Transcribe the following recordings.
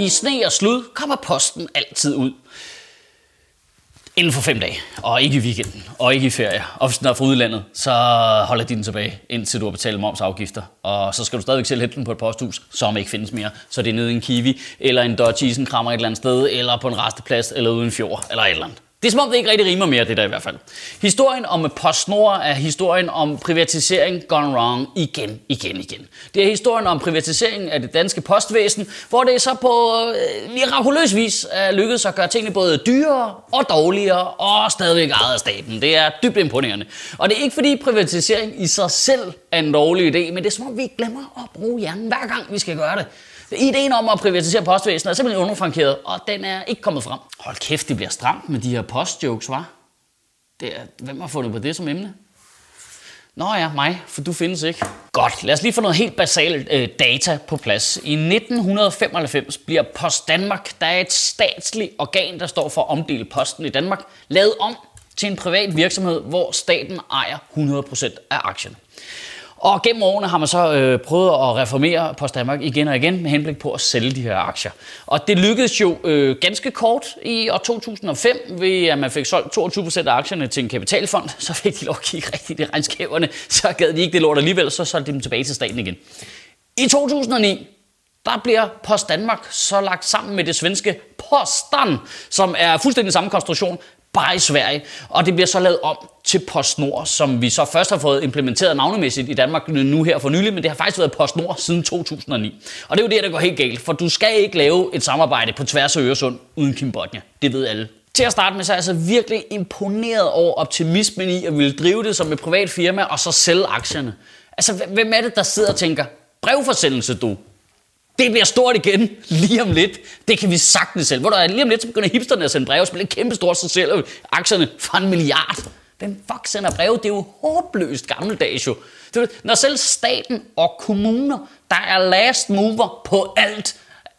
I sne og slud kommer posten altid ud. Inden for fem dage, og ikke i weekenden, og ikke i ferie. Og hvis den er fra udlandet, så holder de den tilbage, indtil du har betalt momsafgifter. Og så skal du stadigvæk selv hente den på et posthus, som ikke findes mere. Så det er nede i en kiwi, eller en Dodge Isenkrammer et eller andet sted, eller på en resteplads, eller uden fjord, eller et eller andet. Det er som om, det ikke rigtig rimer mere, det der i hvert fald. Historien om PostNord er historien om privatisering gone wrong igen, igen, igen. Det er historien om privatiseringen af det danske postvæsen, hvor det så på øh, mirakuløs vis er lykkedes at gøre tingene både dyrere og dårligere og stadigvæk ejet af staten. Det er dybt imponerende. Og det er ikke fordi privatisering i sig selv er en dårlig idé, men det er som om, vi glemmer at bruge hjernen hver gang, vi skal gøre det. Ideen om at privatisere postvæsenet er simpelthen underfrankeret, og den er ikke kommet frem. Hold kæft, det bliver stramt med de her postjokes, var? Det er, hvem har fundet på det som emne? Nå ja, mig, for du findes ikke. Godt, lad os lige få noget helt basalt øh, data på plads. I 1995 bliver Post Danmark, der er et statsligt organ, der står for at omdele posten i Danmark, lavet om til en privat virksomhed, hvor staten ejer 100% af aktierne. Og gennem årene har man så øh, prøvet at reformere Post Danmark igen og igen med henblik på at sælge de her aktier. Og det lykkedes jo øh, ganske kort i år 2005 ved at man fik solgt 22% af aktierne til en kapitalfond. Så fik de lov at kigge rigtigt i regnskaberne. Så gad de ikke det lort alligevel, så solgte de dem tilbage til staten igen. I 2009 der bliver Post Danmark så lagt sammen med det svenske Postan, som er fuldstændig samme konstruktion, bare i Sverige. Og det bliver så lavet om til PostNord, som vi så først har fået implementeret navnemæssigt i Danmark nu her for nylig, men det har faktisk været PostNord siden 2009. Og det er jo det, der går helt galt, for du skal ikke lave et samarbejde på tværs af Øresund uden Kimbotnia. Det ved alle. Til at starte med, så er jeg altså virkelig imponeret over optimismen i at ville drive det som et privat firma og så sælge aktierne. Altså, hvem er det, der sidder og tænker, brevforsendelse du, det bliver stort igen lige om lidt. Det kan vi sagtens selv. Hvor der er lige om lidt, så begynder hipsterne at sende breve, så bliver det kæmpe stort, så sælger aktierne for en milliard. Hvem fuck sender breve? Det er jo håbløst gammeldags jo. Når selv staten og kommuner, der er last mover på alt,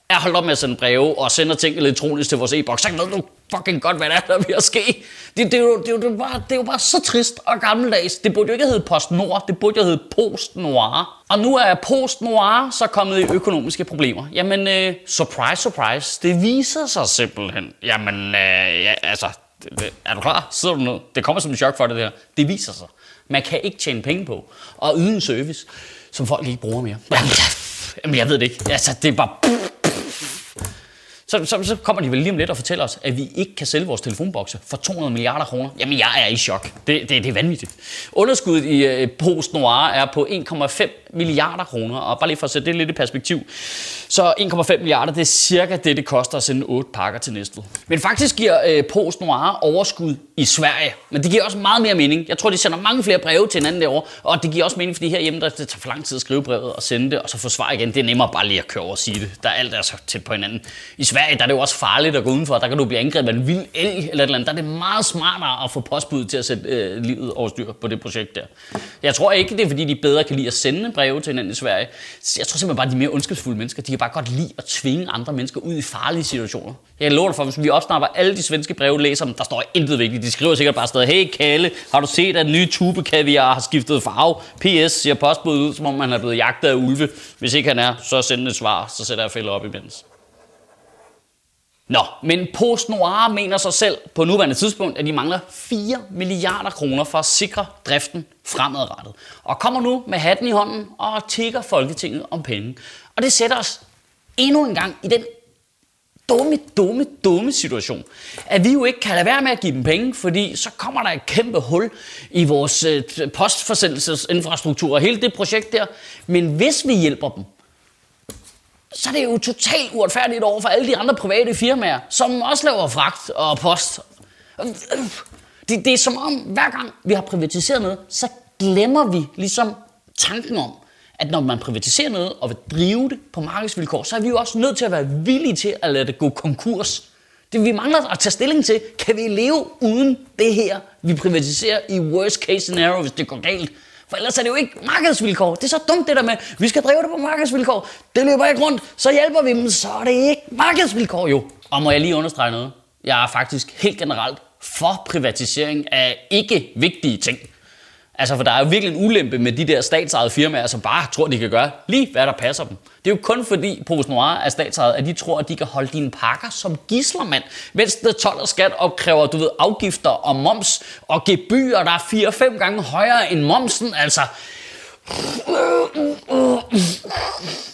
er holdt op med at sende breve og sender ting elektronisk til vores e-boks, så ved du fucking godt, hvad der er, der at ske. Det, det, er jo, det, er jo, det, er jo bare, det er jo bare så trist og gammeldags. Det burde jo ikke hedde Post Nord, det burde jo hedde PostNoir. Og nu er PostNoir så kommet i økonomiske problemer. Jamen, øh, surprise, surprise, det viser sig simpelthen. Jamen, øh, ja, altså, det, det, er du klar? Sidder du ned? Det kommer som en chok for det der. Det viser sig. Man kan ikke tjene penge på og yde en service, som folk ikke bruger mere. Jamen, jamen jeg ved det ikke. Altså, det er bare så, så, så kommer de vel lige om lidt og fortæller os, at vi ikke kan sælge vores telefonbokse for 200 milliarder kroner. Jamen, jeg er i chok. Det, det, det er vanvittigt. Underskuddet i øh, Post Noir er på 1,5 milliarder kroner, og bare lige for at sætte det lidt i perspektiv, så 1,5 milliarder, det er cirka det, det koster at sende 8 pakker til Næstved. Men faktisk giver øh, Post Noir overskud i Sverige, men det giver også meget mere mening. Jeg tror, de sender mange flere breve til hinanden derovre, og det giver også mening, fordi herhjemme, der, det tager for lang tid at skrive brevet og sende det, og så få svar igen. Det er nemmere bare lige at køre over og sige det. Der er alt er så tæt på hinanden. I Sverige Sverige, der er det jo også farligt at gå udenfor. Der kan du blive angrebet af en vild elg eller et eller andet. Der er det meget smartere at få postbud til at sætte øh, livet over styr på det projekt der. Jeg tror ikke, det er fordi, de bedre kan lide at sende breve til hinanden i Sverige. Jeg tror simpelthen bare, at de er mere ondskabsfulde mennesker. De kan bare godt lide at tvinge andre mennesker ud i farlige situationer. Jeg lover dig for, hvis vi opsnapper alle de svenske breve, læser dem, der står intet vigtigt. De skriver sikkert bare stadig, hey Kalle, har du set, at den nye tube kaviar har skiftet farve? PS siger postbud ud, som om man er blevet jagtet af ulve. Hvis ikke han er, så send et svar, så sætter jeg fælder op imens. Nå, men PostNoir mener sig selv på nuværende tidspunkt, at de mangler 4 milliarder kroner for at sikre driften fremadrettet. Og kommer nu med hatten i hånden og tigger Folketinget om penge. Og det sætter os endnu en gang i den dumme, dumme, dumme situation, at vi jo ikke kan lade være med at give dem penge, fordi så kommer der et kæmpe hul i vores øh, postforsendelsesinfrastruktur og hele det projekt der. Men hvis vi hjælper dem, så er det jo totalt uretfærdigt over for alle de andre private firmaer, som også laver fragt og post. Det, det er som om, hver gang vi har privatiseret noget, så glemmer vi ligesom tanken om, at når man privatiserer noget og vil drive det på markedsvilkår, så er vi jo også nødt til at være villige til at lade det gå konkurs. Det vi mangler at tage stilling til, kan vi leve uden det her, vi privatiserer i worst case scenario, hvis det går galt. For ellers er det jo ikke markedsvilkår. Det er så dumt det der med, vi skal drive det på markedsvilkår. Det løber ikke rundt, så hjælper vi dem, så er det ikke markedsvilkår jo. Og må jeg lige understrege noget? Jeg er faktisk helt generelt for privatisering af ikke vigtige ting. Altså, for der er jo virkelig en ulempe med de der statsejede firmaer, som bare tror, de kan gøre lige, hvad der passer dem. Det er jo kun fordi Pose Noir er statsejet, at de tror, at de kan holde dine pakker som gisler, mand. Mens det 12 og skat opkræver, du ved, afgifter og moms og gebyrer, der er 4-5 gange højere end momsen. Altså,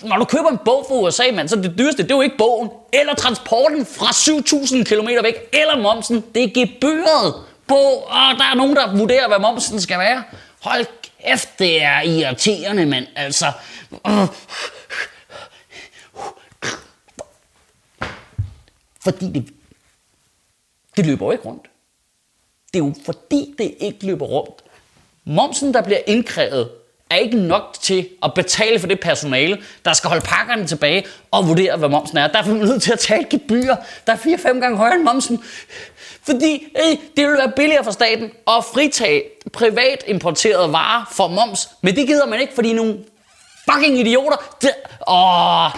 når du køber en bog fra USA, mand, så det dyreste, det er jo ikke bogen, eller transporten fra 7.000 km væk, eller momsen. Det er gebyret på, og der er nogen, der vurderer, hvad momsen skal være. Hold kæft, det er irriterende, mand. Altså, fordi det, det løber jo ikke rundt. Det er jo fordi, det ikke løber rundt. Momsen, der bliver indkrævet, er ikke nok til at betale for det personale, der skal holde pakkerne tilbage og vurdere, hvad momsen er. Derfor er man nødt til at tage et gebyr, der er 4-5 gange højere end momsen. Fordi øh, det vil være billigere for staten at fritage privat importerede varer for moms. Men det gider man ikke, fordi nogle fucking idioter... Det, åh,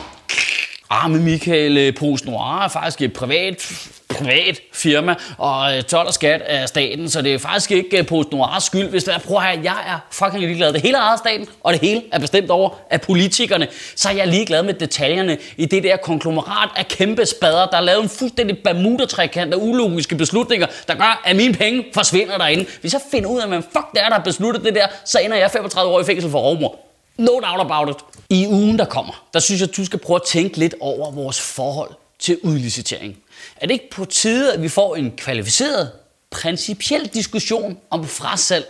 arme Michael øh, Pose Noir er faktisk et privat privat firma, og øh, tolv og skat af staten, så det er faktisk ikke øh, Post Noirs skyld, hvis det er, prøv her, jeg er fucking ligeglad. Det hele er ejet staten, og det hele er bestemt over af politikerne. Så er jeg ligeglad med detaljerne i det der konglomerat af kæmpe spader, der er lavet en fuldstændig bermuda-trekant af ulogiske beslutninger, der gør, at mine penge forsvinder derinde. Hvis jeg finder ud af, hvad fuck det er, der har besluttet det der, så ender jeg 35 år i fængsel for rovmor. No doubt about it. I ugen, der kommer, der synes jeg, du skal prøve at tænke lidt over vores forhold til udlicitering. Er det ikke på tide, at vi får en kvalificeret, principiel diskussion om frasalg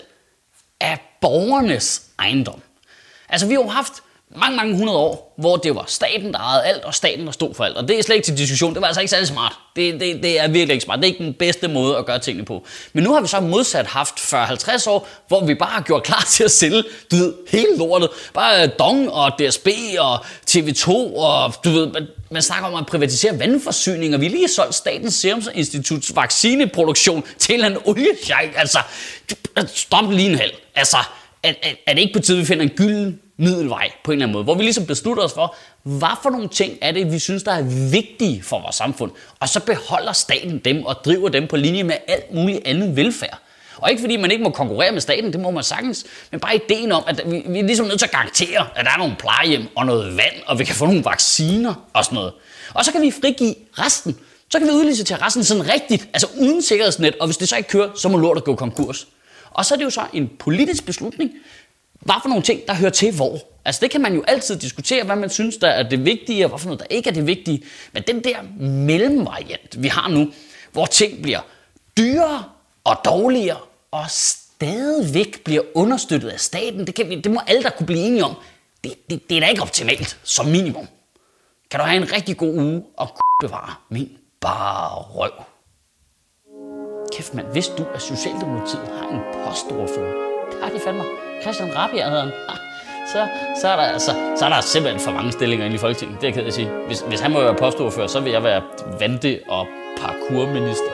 af borgernes ejendom? Altså, vi har jo haft mange, mange hundrede år, hvor det var staten, der ejede alt, og staten, der stod for alt. Og det er slet ikke til diskussion. Det var altså ikke særlig smart. Det, det, det er virkelig ikke smart. Det er ikke den bedste måde at gøre tingene på. Men nu har vi så modsat haft 40-50 år, hvor vi bare har gjort klar til at sælge, du ved, hele lortet. Bare øh, Dong og DSB og TV2 og du ved, man, man snakker om at privatisere vandforsyning, og vi har lige solgt Statens Serum Instituts vaccineproduktion til en oliesjejk. Altså, stop lige en halv. Altså, er, er, er det ikke på tide, vi finder en gylden middelvej på en eller anden måde, hvor vi ligesom beslutter os for, hvad for nogle ting er det, vi synes, der er vigtige for vores samfund, og så beholder staten dem og driver dem på linje med alt muligt andet velfærd. Og ikke fordi man ikke må konkurrere med staten, det må man sagtens, men bare ideen om, at vi, vi er ligesom nødt til at garantere, at der er nogle plejehjem og noget vand, og vi kan få nogle vacciner og sådan noget. Og så kan vi frigive resten. Så kan vi udlise til resten sådan rigtigt, altså uden sikkerhedsnet, og hvis det så ikke kører, så må lortet gå konkurs. Og så er det jo så en politisk beslutning, hvad for nogle ting, der hører til hvor. Altså det kan man jo altid diskutere, hvad man synes, der er det vigtige, og hvad for noget, der ikke er det vigtige. Men den der mellemvariant, vi har nu, hvor ting bliver dyrere og dårligere, og stadigvæk bliver understøttet af staten, det, kan vi, det må alle der kunne blive enige om. Det, det, det er da ikke optimalt, som minimum. Kan du have en rigtig god uge og bevare min bare røv. Kæft mand, hvis du, at Socialdemokratiet har en postordfører, det har de fandme. Christian Rabia hedder han. Ah, så, så, er der, altså, så er der simpelthen for mange stillinger inde i Folketinget. Det er jeg ked at sige. Hvis, hvis han må være postordfører, så vil jeg være vante- og parkourminister.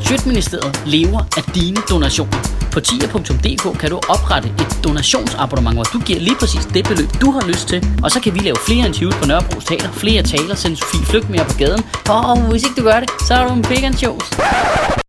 Sjøtministeriet lever af dine donationer. På tia.dk kan du oprette et donationsabonnement, hvor du giver lige præcis det beløb, du har lyst til. Og så kan vi lave flere interviews på Nørrebro Teater, flere taler, sende Sofie Flygt mere på gaden. Og hvis ikke du gør det, så er du en big.